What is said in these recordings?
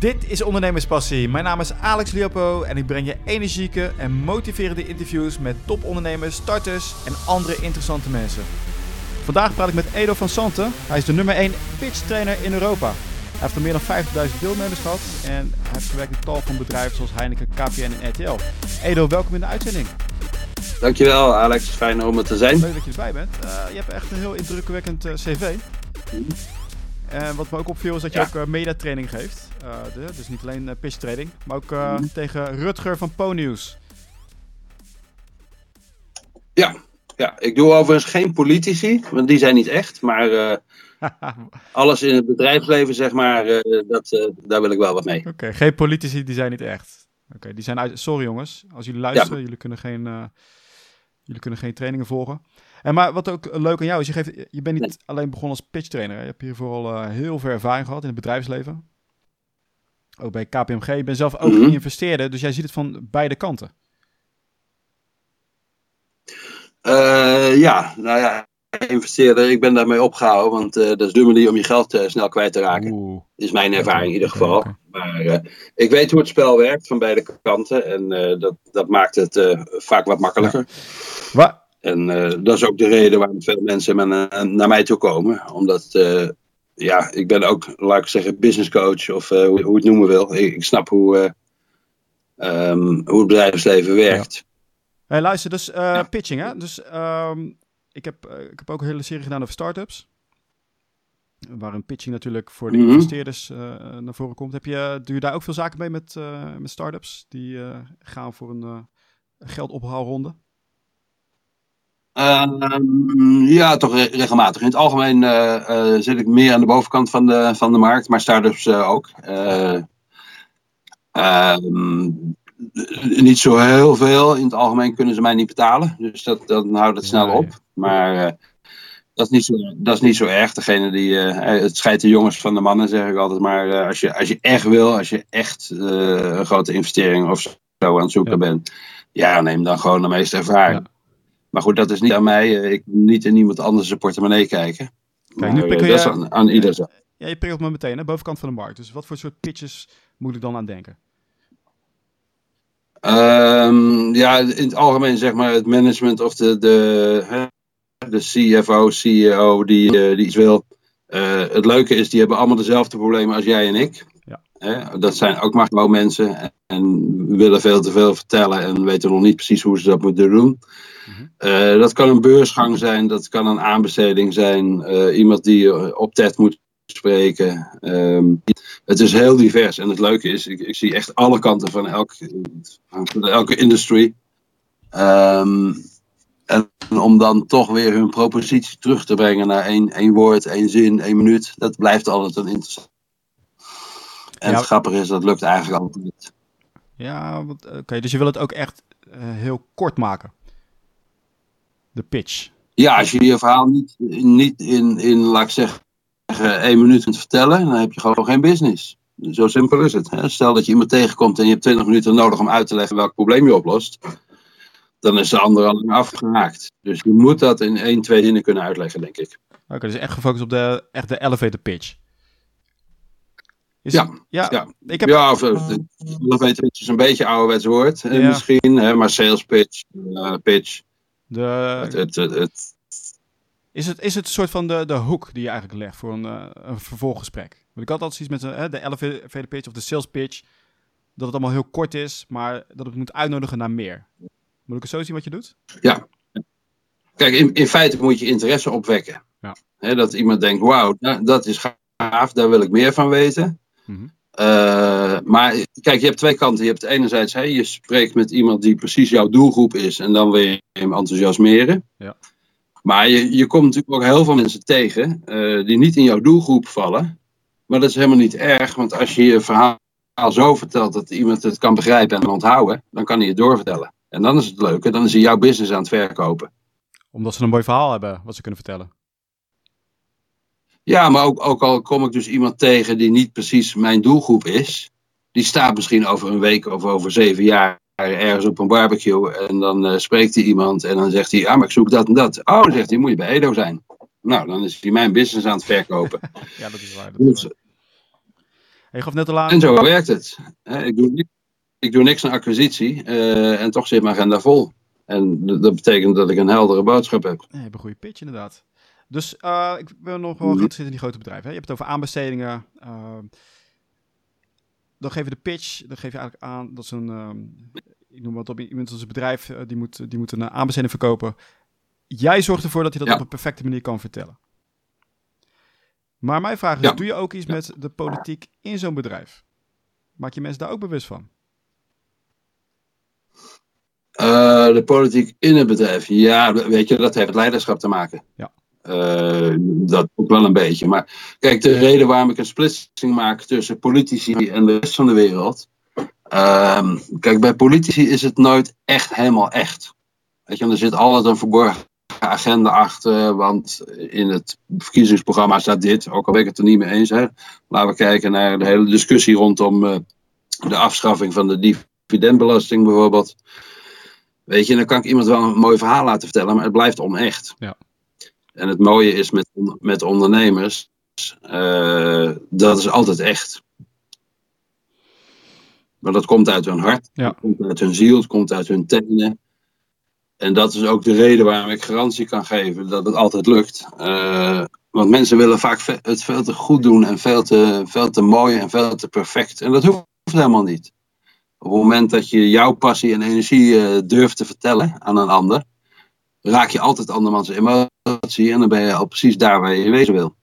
Dit is Ondernemerspassie. Mijn naam is Alex Liopo en ik breng je energieke en motiverende interviews met topondernemers, starters en andere interessante mensen. Vandaag praat ik met Edo van Santen. Hij is de nummer 1 pitch trainer in Europa. Hij heeft er meer dan 50.000 deelnemers gehad en hij heeft gewerkt in tal van bedrijven zoals Heineken, KPN en RTL. Edo, welkom in de uitzending. Dankjewel Alex, fijn om er te zijn. Leuk dat je erbij bent. Uh, je hebt echt een heel indrukwekkend uh, cv. En wat me ook opviel is dat je ja. ook uh, mediatraining geeft. De, dus niet alleen pitch training, maar ook mm. tegen Rutger van PoNews. Ja, ja, ik doe overigens geen politici, want die zijn niet echt. Maar alles in het bedrijfsleven, zeg maar, dat, daar wil ik wel wat mee. Oké, geen politici, die zijn niet echt. Oké, die zijn uit. Sorry jongens, als jullie luisteren, ja. jullie kunnen geen Jullie kunnen geen trainingen volgen. En maar wat ook leuk aan jou is, je, geeft, je bent niet alleen begonnen als pitch trainer. Je hebt hier vooral uh, heel veel ervaring gehad in het bedrijfsleven. Ook bij KPMG. Je bent zelf ook mm -hmm. investeerder, dus jij ziet het van beide kanten. Uh, ja, nou ja, investeerder, ik ben daarmee opgehouden, want uh, dat is de manier om je geld uh, snel kwijt te raken. Oeh. Is mijn ervaring in ieder geval. Okay, okay. Maar ik weet hoe het spel werkt van beide kanten en dat, dat maakt het vaak wat makkelijker. Wat? En dat is ook de reden waarom veel mensen naar, naar mij toe komen. Omdat, ja, ik ben ook, laat ik zeggen, business coach of hoe, hoe het noemen wil. Ik, ik snap hoe, um, hoe het bedrijfsleven werkt. Ja. Hey, luister, dus ja. pitching hè? Dus... Um, ik heb, ik heb ook een hele serie gedaan over startups. Waarin pitching natuurlijk voor de mm -hmm. investeerders naar voren komt. Heb je, doe je daar ook veel zaken mee met, met startups die gaan voor een geldophaalronde? Ehm, ja, toch re regelmatig. In het algemeen zit ik meer aan de bovenkant van de, van de markt, maar startups ook. Um, niet zo heel veel. In het algemeen kunnen ze mij niet betalen. Dus dat, dan houdt het snel op. Maar dat, is niet zo, dat is niet zo erg. Degene die, het scheidt de jongens van de mannen, zeg ik altijd. Maar als, je, als je echt wil, als je echt een grote investering of zo aan het zoeken ja. bent. Ja, neem dan gewoon de meeste ervaring. Ja. Maar goed, dat is niet aan mij. Ik moet niet in iemand anders zijn portemonnee kijken. Kijk, nu dat je, is aan, aan ieder zo. Ja, je prikkelt me meteen, hè, bovenkant van de markt. Dus wat voor soort pitches moet ik dan aan denken? Um, ja, in het algemeen zeg maar het management of de, de, de CFO, CEO die, uh, die iets wil. Uh, het leuke is, die hebben allemaal dezelfde problemen als jij en ik. Dat zijn ook maar gewoon mensen en, en willen veel te veel vertellen en weten nog niet precies hoe ze dat moeten doen. Mm -hmm. dat kan een beursgang zijn, dat kan een aanbesteding zijn, iemand die op TED moet spreken. Um, het is heel divers. En het leuke is, ik, ik zie echt alle kanten van, elk, van elke industry. Um, en om dan toch weer hun propositie terug te brengen naar één, één woord, één zin, één minuut. Dat blijft altijd een interessant. En ja. het grappige is, dat lukt eigenlijk altijd niet. Ja, oké. Okay, dus je wil het ook echt uh, heel kort maken. De pitch. Ja, als je je verhaal niet, niet in, in, laat ik zeggen, één minuut kunt vertellen, dan heb je gewoon geen business. Zo simpel is het. Hè? Stel dat je iemand tegenkomt en je hebt 20 minuten nodig om uit te leggen welk probleem je oplost. Dan is de ander al afgemaakt. Dus je moet dat in één, twee zinnen kunnen uitleggen, denk ik. Oké, okay, dus echt gefocust op de, echt de elevator pitch. Is, ja, ja, ja. Ik heb... ja, of eh, is een beetje ouderwets woord ja. misschien, hè, maar sales pitch, uh, pitch. De... Het, het, het, het is het, is het een soort van de, de hoek die je eigenlijk legt voor een, uh, een vervolggesprek? Want ik had altijd iets met uh, de elevator pitch of de sales pitch. Dat het allemaal heel kort is, maar dat het moet uitnodigen naar meer. Moet ik het zo zien wat je doet? Ja. Kijk, in, in feite moet je interesse opwekken. Ja. Dat iemand denkt, wauw, dat is gaaf, daar wil ik meer van weten. Mm -hmm. uh, maar kijk, je hebt twee kanten. Je hebt enerzijds, hey, je spreekt met iemand die precies jouw doelgroep is en dan wil je hem enthousiasmeren. Ja. Maar je, je komt natuurlijk ook heel veel mensen tegen uh, die niet in jouw doelgroep vallen. Maar dat is helemaal niet erg, want als je je verhaal zo vertelt dat iemand het kan begrijpen en onthouden, dan kan hij het doorvertellen. En dan is het leuke, dan is hij jouw business aan het verkopen. Omdat ze een mooi verhaal hebben wat ze kunnen vertellen. Ja, maar ook, ook al kom ik dus iemand tegen die niet precies mijn doelgroep is, die staat misschien over een week of over zeven jaar ergens op een barbecue en dan uh, spreekt hij iemand en dan zegt hij, ah, maar ik zoek dat en dat. Oh, dan zegt hij, moet je bij Edo zijn. Nou, dan is hij mijn business aan het verkopen. ja, dat is waar. Dat is dus, waar. Je gaf net al aan... En zo werkt het. Ik doe, ik doe niks aan acquisitie uh, en toch zit mijn agenda vol. En dat betekent dat ik een heldere boodschap heb. je hebt een goede pitch inderdaad. Dus uh, ik wil nog wel zitten in die grote bedrijven. Hè? Je hebt het over aanbestedingen. Uh, dan geef je de pitch. Dan geef je eigenlijk aan dat ze een... Um, ik noem wat op, iemand als een bedrijf, uh, die, moet, die moet een aanbesteding verkopen. Jij zorgt ervoor dat je dat op een perfecte manier kan vertellen. Maar mijn vraag is, doe je ook iets met de politiek in zo'n bedrijf? Maak je mensen daar ook bewust van? Uh, de politiek in het bedrijf, ja, weet je, dat heeft leiderschap te maken. Ja. Uh, dat ook wel een beetje. Maar kijk, de reden waarom ik een splitsing maak tussen politici en de rest van de wereld. Uh, kijk, bij politici is het nooit echt helemaal echt. Weet je, er zit altijd een verborgen agenda achter, want in het verkiezingsprogramma staat dit, ook al ben ik het er niet mee eens. Hè. Laten we kijken naar de hele discussie rondom uh, de afschaffing van de dividendbelasting bijvoorbeeld. Weet je, dan kan ik iemand wel een mooi verhaal laten vertellen, maar het blijft onecht. Ja. En het mooie is met, met ondernemers, uh, dat is altijd echt. Maar dat komt uit hun hart, ja. het komt uit hun ziel, het komt uit hun tenen. En dat is ook de reden waarom ik garantie kan geven dat het altijd lukt. Uh, want mensen willen vaak het veel te goed doen en veel te, veel te mooi en veel te perfect. En dat hoeft helemaal niet. Op het moment dat je jouw passie en energie uh, durft te vertellen aan een ander, raak je altijd andermans emotie en dan ben je al precies daar waar je wezen wil.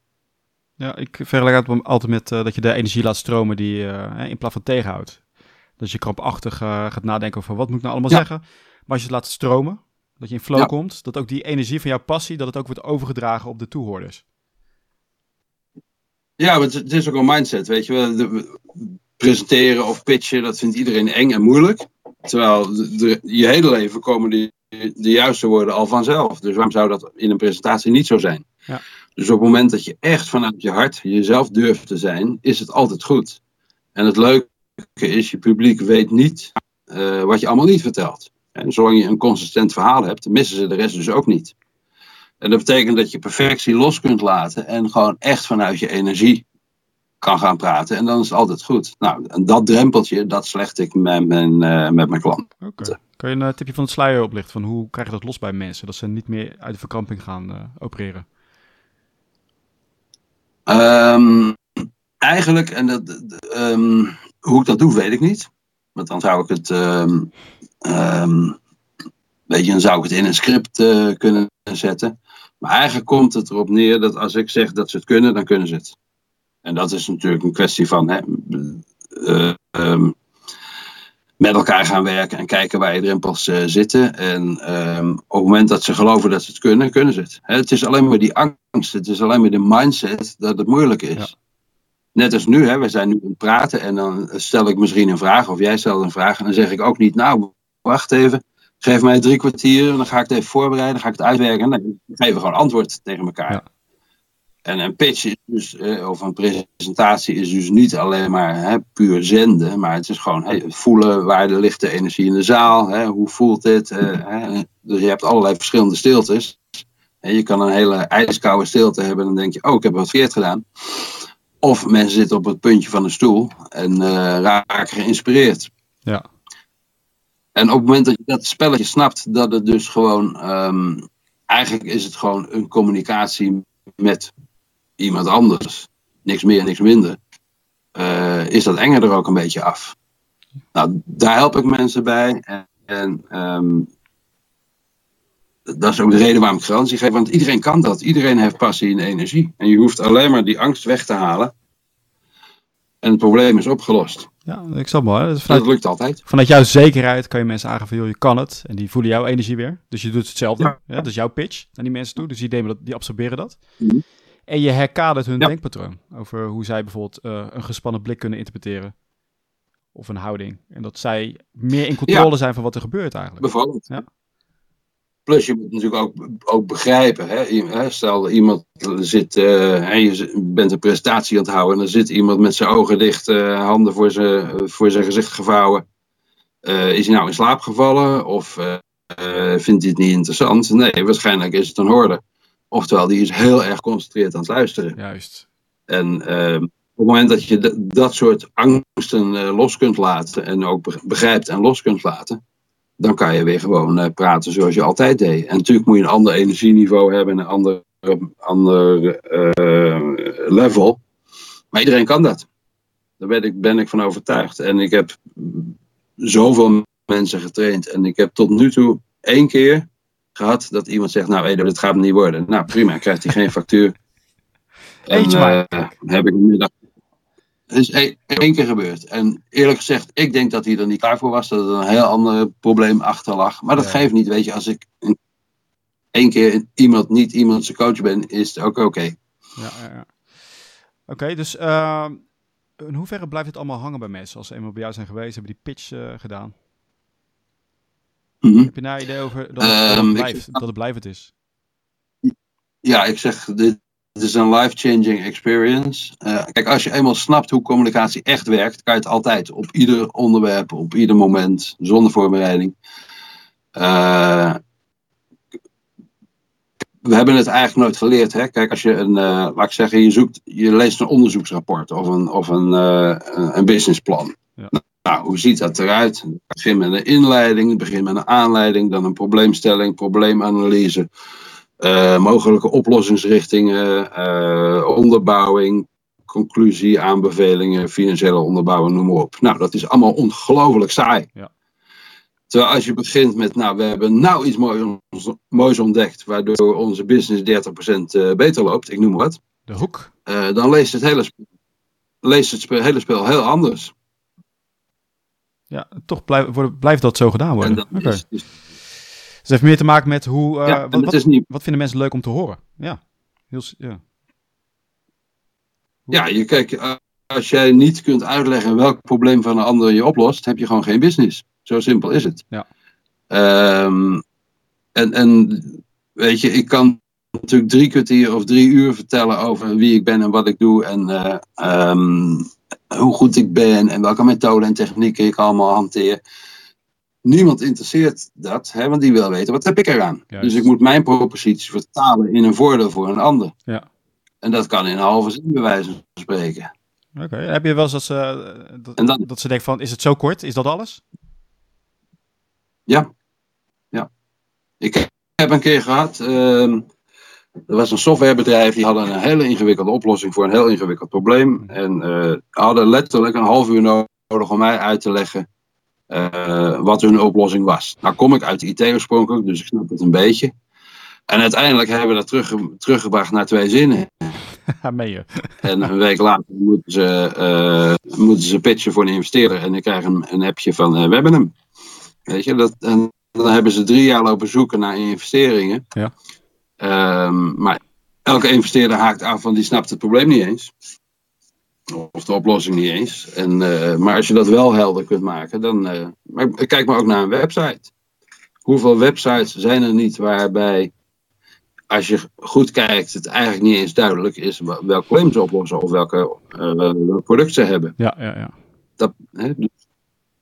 Ja, ik vergelijk het altijd met uh, dat je de energie laat stromen die uh, in plaats van tegenhoudt. Dat je krampachtig gaat nadenken over wat moet ik nou allemaal ja. zeggen. Maar als je het laat stromen, dat je in flow ja. komt, dat ook die energie van jouw passie, dat het ook wordt overgedragen op de toehoorders. Ja, het is ook een mindset, weet je wel. De, presenteren of pitchen, dat vindt iedereen eng en moeilijk. Terwijl de, de, je hele leven komen die, de juiste woorden al vanzelf. Dus waarom zou dat in een presentatie niet zo zijn? Ja. Dus op het moment dat je echt vanuit je hart jezelf durft te zijn, is het altijd goed. En het leuke is, je publiek weet niet uh, wat je allemaal niet vertelt. En zolang je een consistent verhaal hebt, missen ze de rest dus ook niet. En dat betekent dat je perfectie los kunt laten en gewoon echt vanuit je energie kan gaan praten. En dan is het altijd goed. Nou, en dat drempeltje, dat slecht ik met mijn, uh, met mijn klant. Okay. Kun je een uh, tipje van het sluier oplichten van hoe krijg je dat los bij mensen? Dat ze niet meer uit de verkramping gaan uh, opereren? Um, eigenlijk, en dat, um, hoe ik dat doe, weet ik niet. Want dan zou ik het, um, weet je, dan zou ik het in een script kunnen zetten. Maar eigenlijk komt het erop neer dat als ik zeg dat ze het kunnen, dan kunnen ze het. En dat is natuurlijk een kwestie van hè, uh, um, met elkaar gaan werken en kijken waar je drempels uh, zitten. En um, op het moment dat ze geloven dat ze het kunnen, kunnen ze het. Hè, het is alleen maar die angst, het is alleen maar de mindset dat het moeilijk is. Ja. Net als nu, hè, we zijn nu aan het praten en dan stel ik misschien een vraag of jij stelt een vraag en dan zeg ik ook niet, nou, wacht even, geef mij drie kwartier en dan ga ik het even voorbereiden, dan ga ik het uitwerken. Nee, dan geven we gewoon antwoord tegen elkaar. Ja. En een pitch is dus, eh, of een presentatie is dus niet alleen maar hè, puur zenden, maar het is gewoon hey, voelen waar de lichte energie in de zaal, hè, hoe voelt dit. Uh, hè, dus je hebt allerlei verschillende stiltes. En je kan een hele ijskoude stilte hebben en dan denk je, oh ik heb wat verkeerd gedaan. Of mensen zitten op het puntje van een stoel en uh, raken geïnspireerd. Ja. En op het moment dat je dat spelletje snapt, dat het dus gewoon, um, eigenlijk is het gewoon een communicatie met iemand anders, niks meer, niks minder, uh, is dat enge er ook een beetje af. Nou, daar help ik mensen bij. En, en um, dat is ook de reden waarom ik garantie geef. Want iedereen kan dat. Iedereen heeft passie en energie. En je hoeft alleen maar die angst weg te halen. En het probleem is opgelost. Ja, ik snap wel. Dus vanuit, dat lukt altijd. Vanuit jouw zekerheid kan je mensen aangeven, joh, je kan het. En die voelen jouw energie weer. Dus je doet hetzelfde. Ja. Ja, dat is jouw pitch naar die mensen toe. Dus die, dat, die absorberen dat. Mm -hmm. En je herkadert hun ja. denkpatroon. Over hoe zij bijvoorbeeld uh, een gespannen blik kunnen interpreteren. Of een houding. En dat zij meer in controle ja. zijn van wat er gebeurt eigenlijk. Bijvoorbeeld. Ja. Plus je moet natuurlijk ook, ook begrijpen. Hè? Stel iemand zit, uh, je bent een presentatie aan het houden. En dan zit iemand met zijn ogen dicht, uh, handen voor zijn, voor zijn gezicht gevouwen. Is hij nou in slaap gevallen? Of vindt hij het niet interessant? Nee, waarschijnlijk is het een hoorde. Oftewel, die is heel erg geconcentreerd aan het luisteren. Juist. En uh, op het moment dat je dat soort angsten los kunt laten en ook begrijpt en los kunt laten, dan kan je weer gewoon praten zoals je altijd deed. En natuurlijk moet je een ander energieniveau hebben, een ander, ander level. Maar iedereen kan dat. Daar ben ik, ben ik van overtuigd. En ik heb zoveel mensen getraind. En ik heb tot nu toe één keer gehad dat iemand zegt: Nou, Edo, dit gaat hem niet worden. Nou, prima, krijgt hij geen factuur. Eentje maar. Uh, heb ik een middag. Het is één, keer gebeurd. En eerlijk gezegd, ik denk dat hij er niet klaar voor was. Dat er een heel ander probleem achter lag. Maar dat geeft niet, weet je. Als ik één keer iemand, niet iemand zijn coach ben, is het ook oké. Ja, ja, ja. Oké, dus uh, in hoeverre blijft het allemaal hangen bij mensen als ze eenmaal bij jou zijn geweest, hebben die pitch uh, gedaan? Mm -hmm. Heb je nou idee over dat het, um, blijft, ik, dat het blijvend is? Ja, ik zeg, dit is een life-changing experience. Uh, kijk, als je eenmaal snapt hoe communicatie echt werkt, kan je het altijd op ieder onderwerp, op ieder moment, zonder voorbereiding. Uh, we hebben het eigenlijk nooit geleerd. Hè? Kijk, als je een, uh, laat ik zeggen, je, zoekt, je leest een onderzoeksrapport of een, of een, een businessplan. Ja. Nou, hoe ziet dat eruit? Het begint met een inleiding, het begint met een aanleiding, dan een probleemstelling, probleemanalyse, uh, mogelijke oplossingsrichtingen, onderbouwing, conclusie, aanbevelingen, financiële onderbouwing, noem maar op. Nou, dat is allemaal ongelooflijk saai. Ja. Terwijl als je begint met, nou, we hebben nou iets moois, ontdekt, waardoor onze business 30% eh, beter loopt, ik noem maar wat. De hoek. Uh, dan leest het, hele, leest het hele spel heel anders. Ja, toch blijf, blijft dat zo gedaan worden. Oké. Okay. Dus, het heeft meer te maken met hoe. Uh, ja, wat, wat, niet... wat, vinden mensen leuk om te horen? Ja. Heel, ja. ja, je kijkt, als jij niet kunt uitleggen welk probleem van een ander je oplost, heb je gewoon geen business. Zo simpel is het. Ja. Um, en, en weet je, ik kan natuurlijk drie kwartier of drie uur vertellen over wie ik ben en wat ik doe en uh, um, hoe goed ik ben en welke methoden en technieken ik allemaal hanteer. Niemand interesseert dat, hè, want die wil weten wat heb ik eraan. Juist. Dus ik moet mijn propositie vertalen in een voordeel voor een ander. Ja. En dat kan in een halve zin bij wijze van spreken. Oké, heb je wel eens dat ze, dat, dan, dat ze denken van, is het zo kort? Is dat alles? Ja. ja. Ik heb een keer gehad. Uh, er was een softwarebedrijf die hadden een hele ingewikkelde oplossing voor een heel ingewikkeld probleem. En uh, hadden letterlijk een half uur nodig om mij uit te leggen uh, wat hun oplossing was. Nou kom ik uit de IT oorspronkelijk, dus ik snap het een beetje. En uiteindelijk hebben we dat terug, teruggebracht naar twee zinnen. Meen je? En een week later moeten ze, uh, moeten ze pitchen voor een investeerder. En ik krijg een, een appje van, we hebben hem. Weet je, dat, en dan hebben ze drie jaar lopen zoeken naar investeringen. Ja. Um, maar elke investeerder haakt af van die snapt het probleem niet eens. Of de oplossing niet eens. En, uh, maar als je dat wel helder kunt maken, dan. Uh, maar kijk maar ook naar een website. Hoeveel websites zijn er niet waarbij, als je goed kijkt, het eigenlijk niet eens duidelijk is welk probleem ze oplossen of welke uh, product ze hebben? Ja, ja, ja. Dat, hè,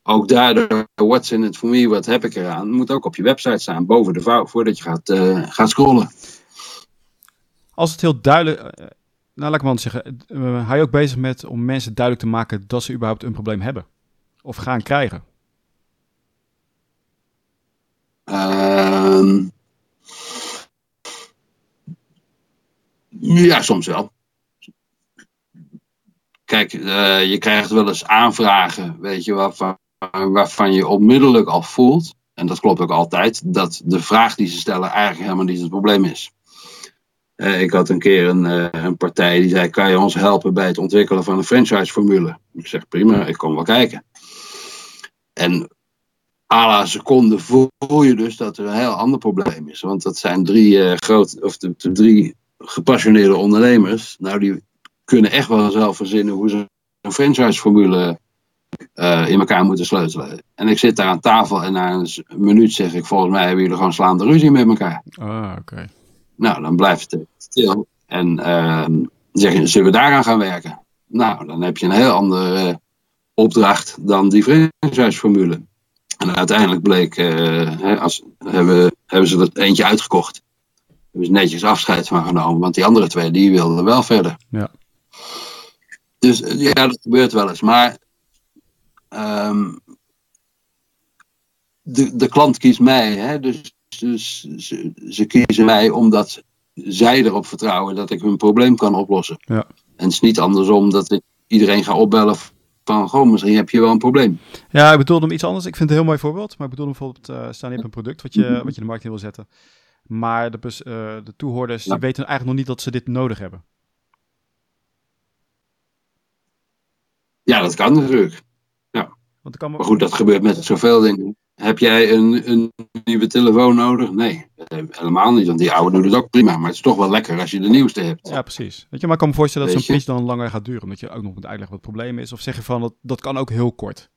ook daardoor, what's in it for me, wat heb ik eraan, moet ook op je website staan, boven de vouw, voordat je gaat, uh, gaat scrollen. Als het heel duidelijk, uh, nou laat ik maar zeggen, uh, hou je ook bezig met om mensen duidelijk te maken dat ze überhaupt een probleem hebben? Of gaan krijgen? Uh, ja, soms wel. Kijk, je krijgt wel eens aanvragen, weet je, waarvan waarvan je onmiddellijk al voelt, en dat klopt ook altijd, dat de vraag die ze stellen eigenlijk helemaal niet het probleem is. Uh, ik had een keer een, uh, een, partij die zei: Kan je ons helpen bij het ontwikkelen van een franchise-formule? Ik zeg: Prima, ik kom wel kijken. En à la seconde voel je dus dat er een heel ander probleem is. Want dat zijn drie, uh, groot, of de, drie gepassioneerde ondernemers. Nou, die kunnen echt wel zelf verzinnen hoe ze een franchise-formule uh, in elkaar moeten sleutelen. En ik zit daar aan tafel en na een minuut zeg ik, volgens mij hebben jullie gewoon slaande ruzie met elkaar. Ah, oké. Nou, dan blijft het stil. En uh, zeg je, zullen we daaraan gaan werken? Nou, dan heb je een heel andere opdracht dan die franchise-formule. En uiteindelijk bleek, uh, hè, als, hebben, hebben ze er eentje uitgekocht. Hebben ze netjes afscheid van genomen, want die andere twee, die wilden wel verder. Ja. Dus ja, dat gebeurt wel eens. Maar ehm, de, de klant kiest mij. Hè? Dus, dus ze, ze, kiezen mij omdat zij erop vertrouwen dat ik hun probleem kan oplossen. Ja. En het is niet andersom dat ik iedereen ga opbellen van, goh, misschien heb je wel een probleem. Ja, ik bedoel hem iets anders. Ik vind het een heel mooi voorbeeld. Maar ik bedoel hem bijvoorbeeld, uh, staan je hebt een product wat je, wat je de markt in wil zetten. Maar de, uh, de toehoorders die weten eigenlijk nog niet dat ze dit nodig hebben. Ja, dat kan natuurlijk. Want kan maar... maar goed, dat gebeurt met zoveel dingen. Heb jij een, een nieuwe telefoon nodig? Nee, helemaal niet. Want die oude doet het ook prima. Maar het is toch wel lekker als je de nieuwste hebt. Ja, precies. Weet je, maar ik kan me voorstellen dat zo'n pitch dan langer gaat duren. Omdat je ook nog moet uitleggen wat het probleem is. Of zeg je van, dat, dat kan ook heel kort.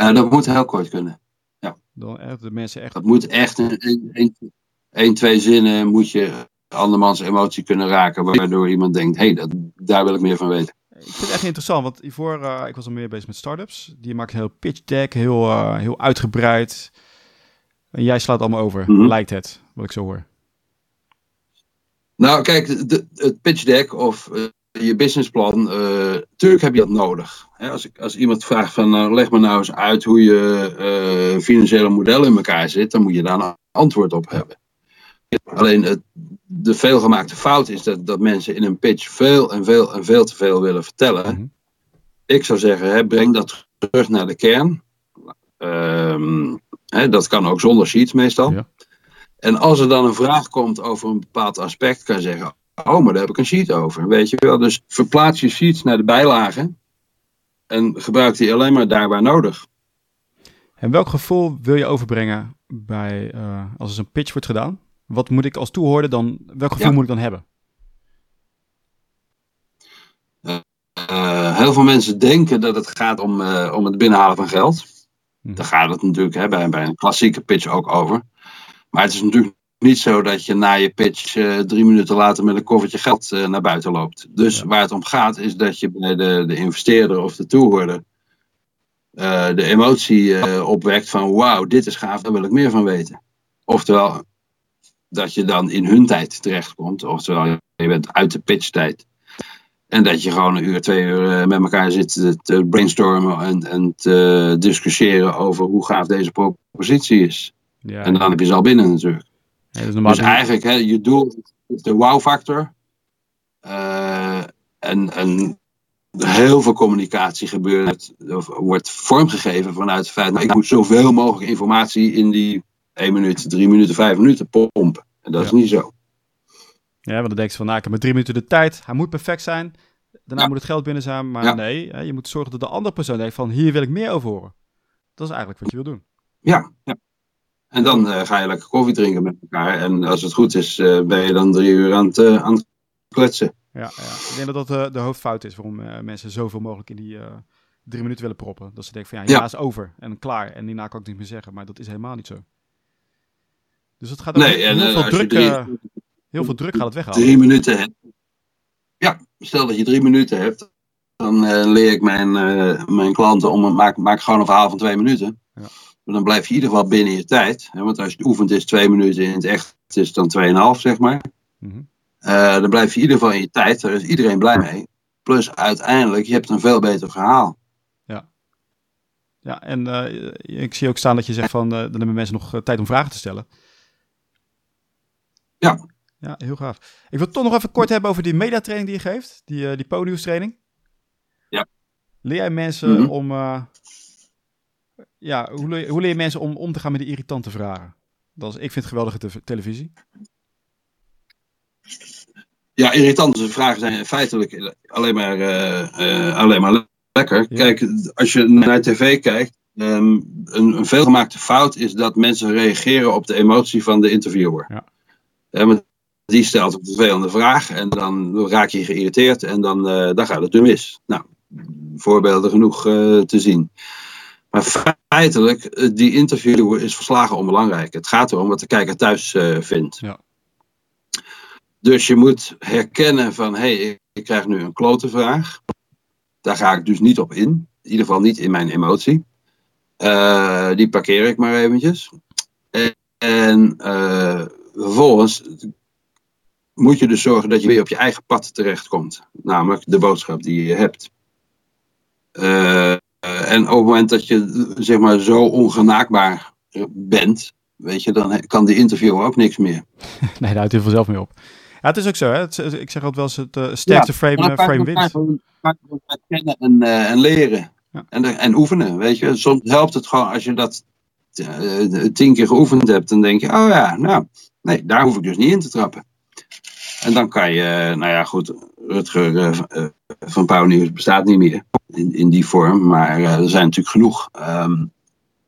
Uh, dat moet heel kort kunnen. Ja. Dan echt de mensen echt... Dat moet echt in één, twee zinnen moet je andermans emotie kunnen raken. Waardoor iemand denkt, hé, hey, daar wil ik meer van weten. Ik vind het echt interessant, want hiervoor, uh, ik was al meer bezig met startups. Die maken heel pitch deck, heel, uh, heel uitgebreid. En jij slaat allemaal over, mm -hmm. lijkt het, wat ik zo hoor. Nou, kijk, de, het pitch deck of uh, je businessplan, natuurlijk heb je dat nodig. Hè, als, ik, als iemand vraagt van, leg me nou eens uit hoe je financiële model in elkaar zit, dan moet je daar een antwoord op hebben. Alleen het, de veelgemaakte fout is dat, dat mensen in een pitch veel en veel en veel te veel willen vertellen. Mhm. Ik zou zeggen, hè, breng dat terug naar de kern. Um, hè, dat kan ook zonder sheets meestal. Ja. En als er dan een vraag komt over een bepaald aspect, kan je zeggen: Oh, maar daar heb ik een sheet over. Weet je wel? Dus verplaats je sheets naar de bijlagen en gebruik die alleen maar daar waar nodig. En welk gevoel wil je overbrengen bij, uh, als er een pitch wordt gedaan? Wat moet ik als toehoorder dan, welk gevoel moet ik dan hebben? Uh, heel veel mensen denken dat het gaat om, uh, om het binnenhalen van geld. Hm. Daar gaat het natuurlijk hè, bij, bij een klassieke pitch ook over. Maar het is natuurlijk niet zo dat je na je pitch uh, drie minuten later met een koffertje geld naar buiten loopt. Dus ja. waar het om gaat is dat je bij de, de investeerder of de toehoorder de emotie opwekt van wauw, dit is gaaf, daar wil ik meer van weten. Oftewel, dat je dan in hun tijd terechtkomt. Oftewel, je bent uit de pitchtijd. En dat je gewoon een uur, twee uur eh, met elkaar zit te brainstormen en, en te discussiëren over hoe gaaf deze propositie is. Ja, en dan heb je ze al binnen natuurlijk. Ja, dus, dus eigenlijk, hè, je doel is de wow-factor. Uh, en, en heel veel communicatie gebeurt, of wordt vormgegeven vanuit het feit, dat ik moet zoveel mogelijk informatie in die 1 minuut, 3 minuten, 5 minuten pompen. En dat ja. is niet zo. Ja, want dan denk je van, nou, ik heb maar drie minuten de tijd. Hij moet perfect zijn. Daarna ja. moet het geld binnen zijn. Maar ja. nee, je moet zorgen dat de andere persoon denkt van, hier wil ik meer over horen. Dat is eigenlijk wat je wil doen. Ja, ja. En dan uh, ga je lekker koffie drinken met elkaar. En als het goed is, uh, ben je dan drie uur aan het, uh, aan het kletsen. Ja, ja, ik denk dat dat de hoofdfout is waarom mensen zoveel mogelijk in die drie minuten willen proppen. Dat ze denken van, ja, hierna is over en klaar. En daarna kan ik niet meer zeggen. Maar dat is helemaal niet zo. Dus het gaat ook nee, heel, en, veel druk, drie, uh, heel veel druk gaat het weghalen. Drie minuten hebt. Ja, stel dat je drie minuten hebt. Dan uh, leer ik mijn, uh, mijn klanten om maak, maak gewoon een verhaal van twee minuten. Ja. Maar dan blijf je in ieder geval binnen je tijd. Hè, want als je het oefent is twee minuten, in het echt is het dan tweeënhalf, zeg maar. Mm -hmm. dan blijf je in ieder geval in je tijd. Daar is iedereen blij mee. Plus uiteindelijk, je hebt een veel beter verhaal. Ja, ja en ik zie ook staan dat je zegt van, dan hebben mensen nog tijd om vragen te stellen. Ja. Ja, heel gaaf. Ik wil toch nog even kort hebben over die mediatraining die je geeft. Die, uh, die. Ja. Leer jij mensen mm -hmm. om... Uh, ja, hoe leer, hoe leer je mensen om om te gaan met die irritante vragen? Dat is, ik vind het geweldige te televisie. Ja, irritante vragen zijn feitelijk alleen maar, uh, alleen maar lekker. Ja. Kijk, als je naar tv kijkt, um, een, een veelgemaakte fout is dat mensen reageren op de emotie van de interviewer. Ja. Die stelt een vervelende vraag en dan raak je geïrriteerd en dan, uh, dan gaat het er mis. Nou, voorbeelden genoeg uh, te zien. Maar feitelijk, eh, die interviewer is verslagen onbelangrijk. Het gaat erom wat de kijker thuis vindt. Ja. Dus je moet herkennen van, hé, hey, ik, krijg nu een klote vraag. Daar ga ik dus niet op in. In ieder geval niet in mijn emotie. Uh, die parkeer ik maar eventjes. En, en vervolgens moet je dus zorgen dat je weer op je eigen pad terechtkomt. Namelijk de boodschap die je hebt. Uh, en op het moment dat je zeg maar zo ongenaakbaar bent, weet je, dan kan die interview ook niks meer. nee, daar houdt hij vanzelf mee op. Ja, het is ook zo. Hè? Het, ik zeg altijd wel eens het uh, sterkste frame, frame wint. kennen en, uh, en leren. Ja. En, en oefenen, weet je. Soms helpt het gewoon als je dat tien keer geoefend hebt. Dan denk je, oh ja, nou, nee, daar hoef ik dus niet in te trappen. En dan kan je, nou ja, goed, Rutger uh, van Pauw Nieuws bestaat niet meer in, in die vorm. Maar uh, er zijn natuurlijk genoeg um,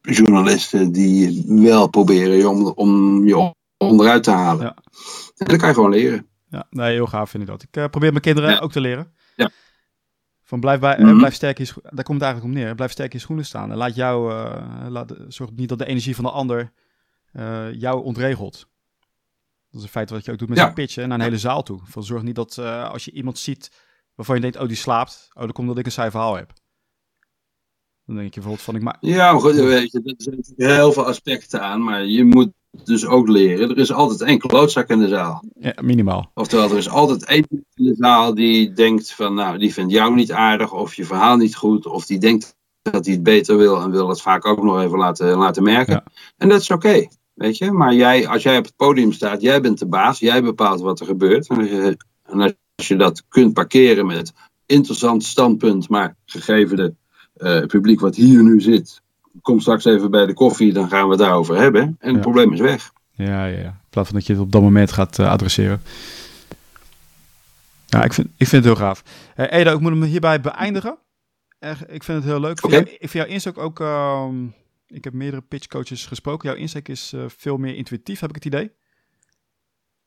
journalisten die wel proberen je om, om je onderuit te halen. Ja. En dat kan je gewoon leren. Ja, nee, heel gaaf vind ik dat. Ik uh, probeer mijn kinderen ook te leren. Ja. Van blijf, bij, mm -hmm. blijf sterk in daar komt het eigenlijk om neer. Blijf sterk in je schoenen staan. En laat jou, laat, zorg niet dat de energie van de ander jou ontregelt. Dat is een feit wat je ook doet met ja. pitchen naar een hele zaal toe. Van zorg niet dat uh, als je iemand ziet waarvan je denkt, oh die slaapt, oh dan komt dat ik een saai verhaal heb. Dan denk je bijvoorbeeld van ik maak. Ja, maar goed, weet je, er zijn heel veel aspecten aan, maar je moet dus ook leren. Er is altijd één klootzak in de zaal. Ja, minimaal. Oftewel, er is altijd één in de zaal die denkt van, nou, die vindt jou niet aardig, of je verhaal niet goed, of die denkt dat hij het beter wil en wil het vaak ook nog even laten, laten merken. Ja. En dat is oké. Weet je, maar jij, als jij op het podium staat, jij bent de baas, jij bepaalt wat er gebeurt. En als je, en als je dat kunt parkeren met interessant standpunt, maar gegeven de uh, publiek wat hier nu zit, kom straks even bij de koffie, dan gaan we het daarover hebben. En ja. het probleem is weg. Ja, ja, ja. In plaats van dat je het op dat moment gaat uh, adresseren. Ja, ik vind, ik vind het heel gaaf. Uh, Eda, ik moet hem hierbij beëindigen. ik vind het heel leuk. Okay. Ik vind jouw insteek ook... Uh, ik heb meerdere pitchcoaches gesproken. Jouw insteek is uh, veel meer intuïtief, heb ik het idee.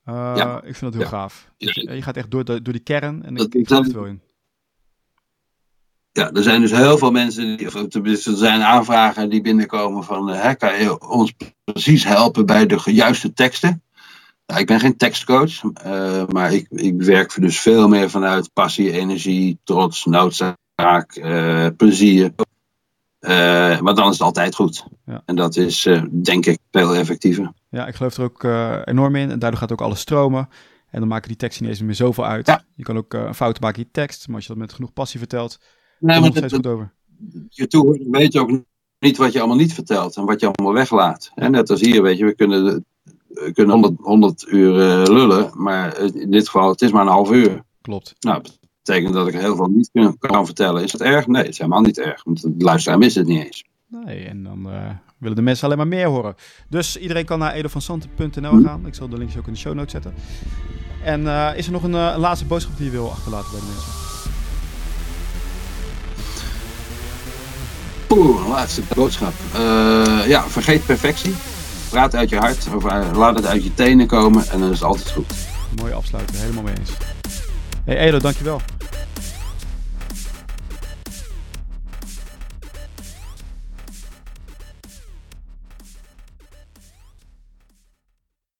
Uh, ja. Ik vind dat heel ja. gaaf. Je, je, gaat echt door, de, door die kern en dat, ik, ik geloof er wel in. Ja, er zijn dus heel veel mensen, die, of tenminste er zijn aanvragen die binnenkomen van, uh, hè, kan je ons precies helpen bij de juiste teksten? Nou, ik ben geen tekstcoach, uh, maar ik, ik werk dus veel meer vanuit passie, energie, trots, noodzaak, plezier. Uh, maar dan is het altijd goed. Ja. En dat is, uh, denk ik, veel effectiever. Ja, ik geloof er ook uh, enorm in. En daardoor gaat ook alles stromen. En dan maken die teksten niet eens meer zoveel uit. Ja. Je kan ook een fout maken in je tekst. Maar als je dat met genoeg passie vertelt, nee, maar steeds goed over. Je toehoorder weet ook niet wat je allemaal niet vertelt. En wat je allemaal weglaat. En net als hier, weet je, we kunnen, we kunnen 100, 100 uur lullen. Maar in dit geval, het is maar een half uur. Klopt. Nou, betekent dat ik heel veel niet kan vertellen. Is het erg? Nee, het is helemaal niet erg. Want de luisteraar mist het niet eens. Nee, en dan uh, willen de mensen alleen maar meer horen. Dus iedereen kan naar edovansante.nl gaan. Ik zal de links ook in de show notes zetten. En uh, is er nog een, uh, een, laatste boodschap die je wil achterlaten bij de mensen? Poeh, laatste boodschap. ja, vergeet perfectie. Praat uit je hart. Of laat het uit je tenen komen. En dan is het altijd goed. Mooi afsluiten, helemaal mee eens. Hey Edo, dankjewel.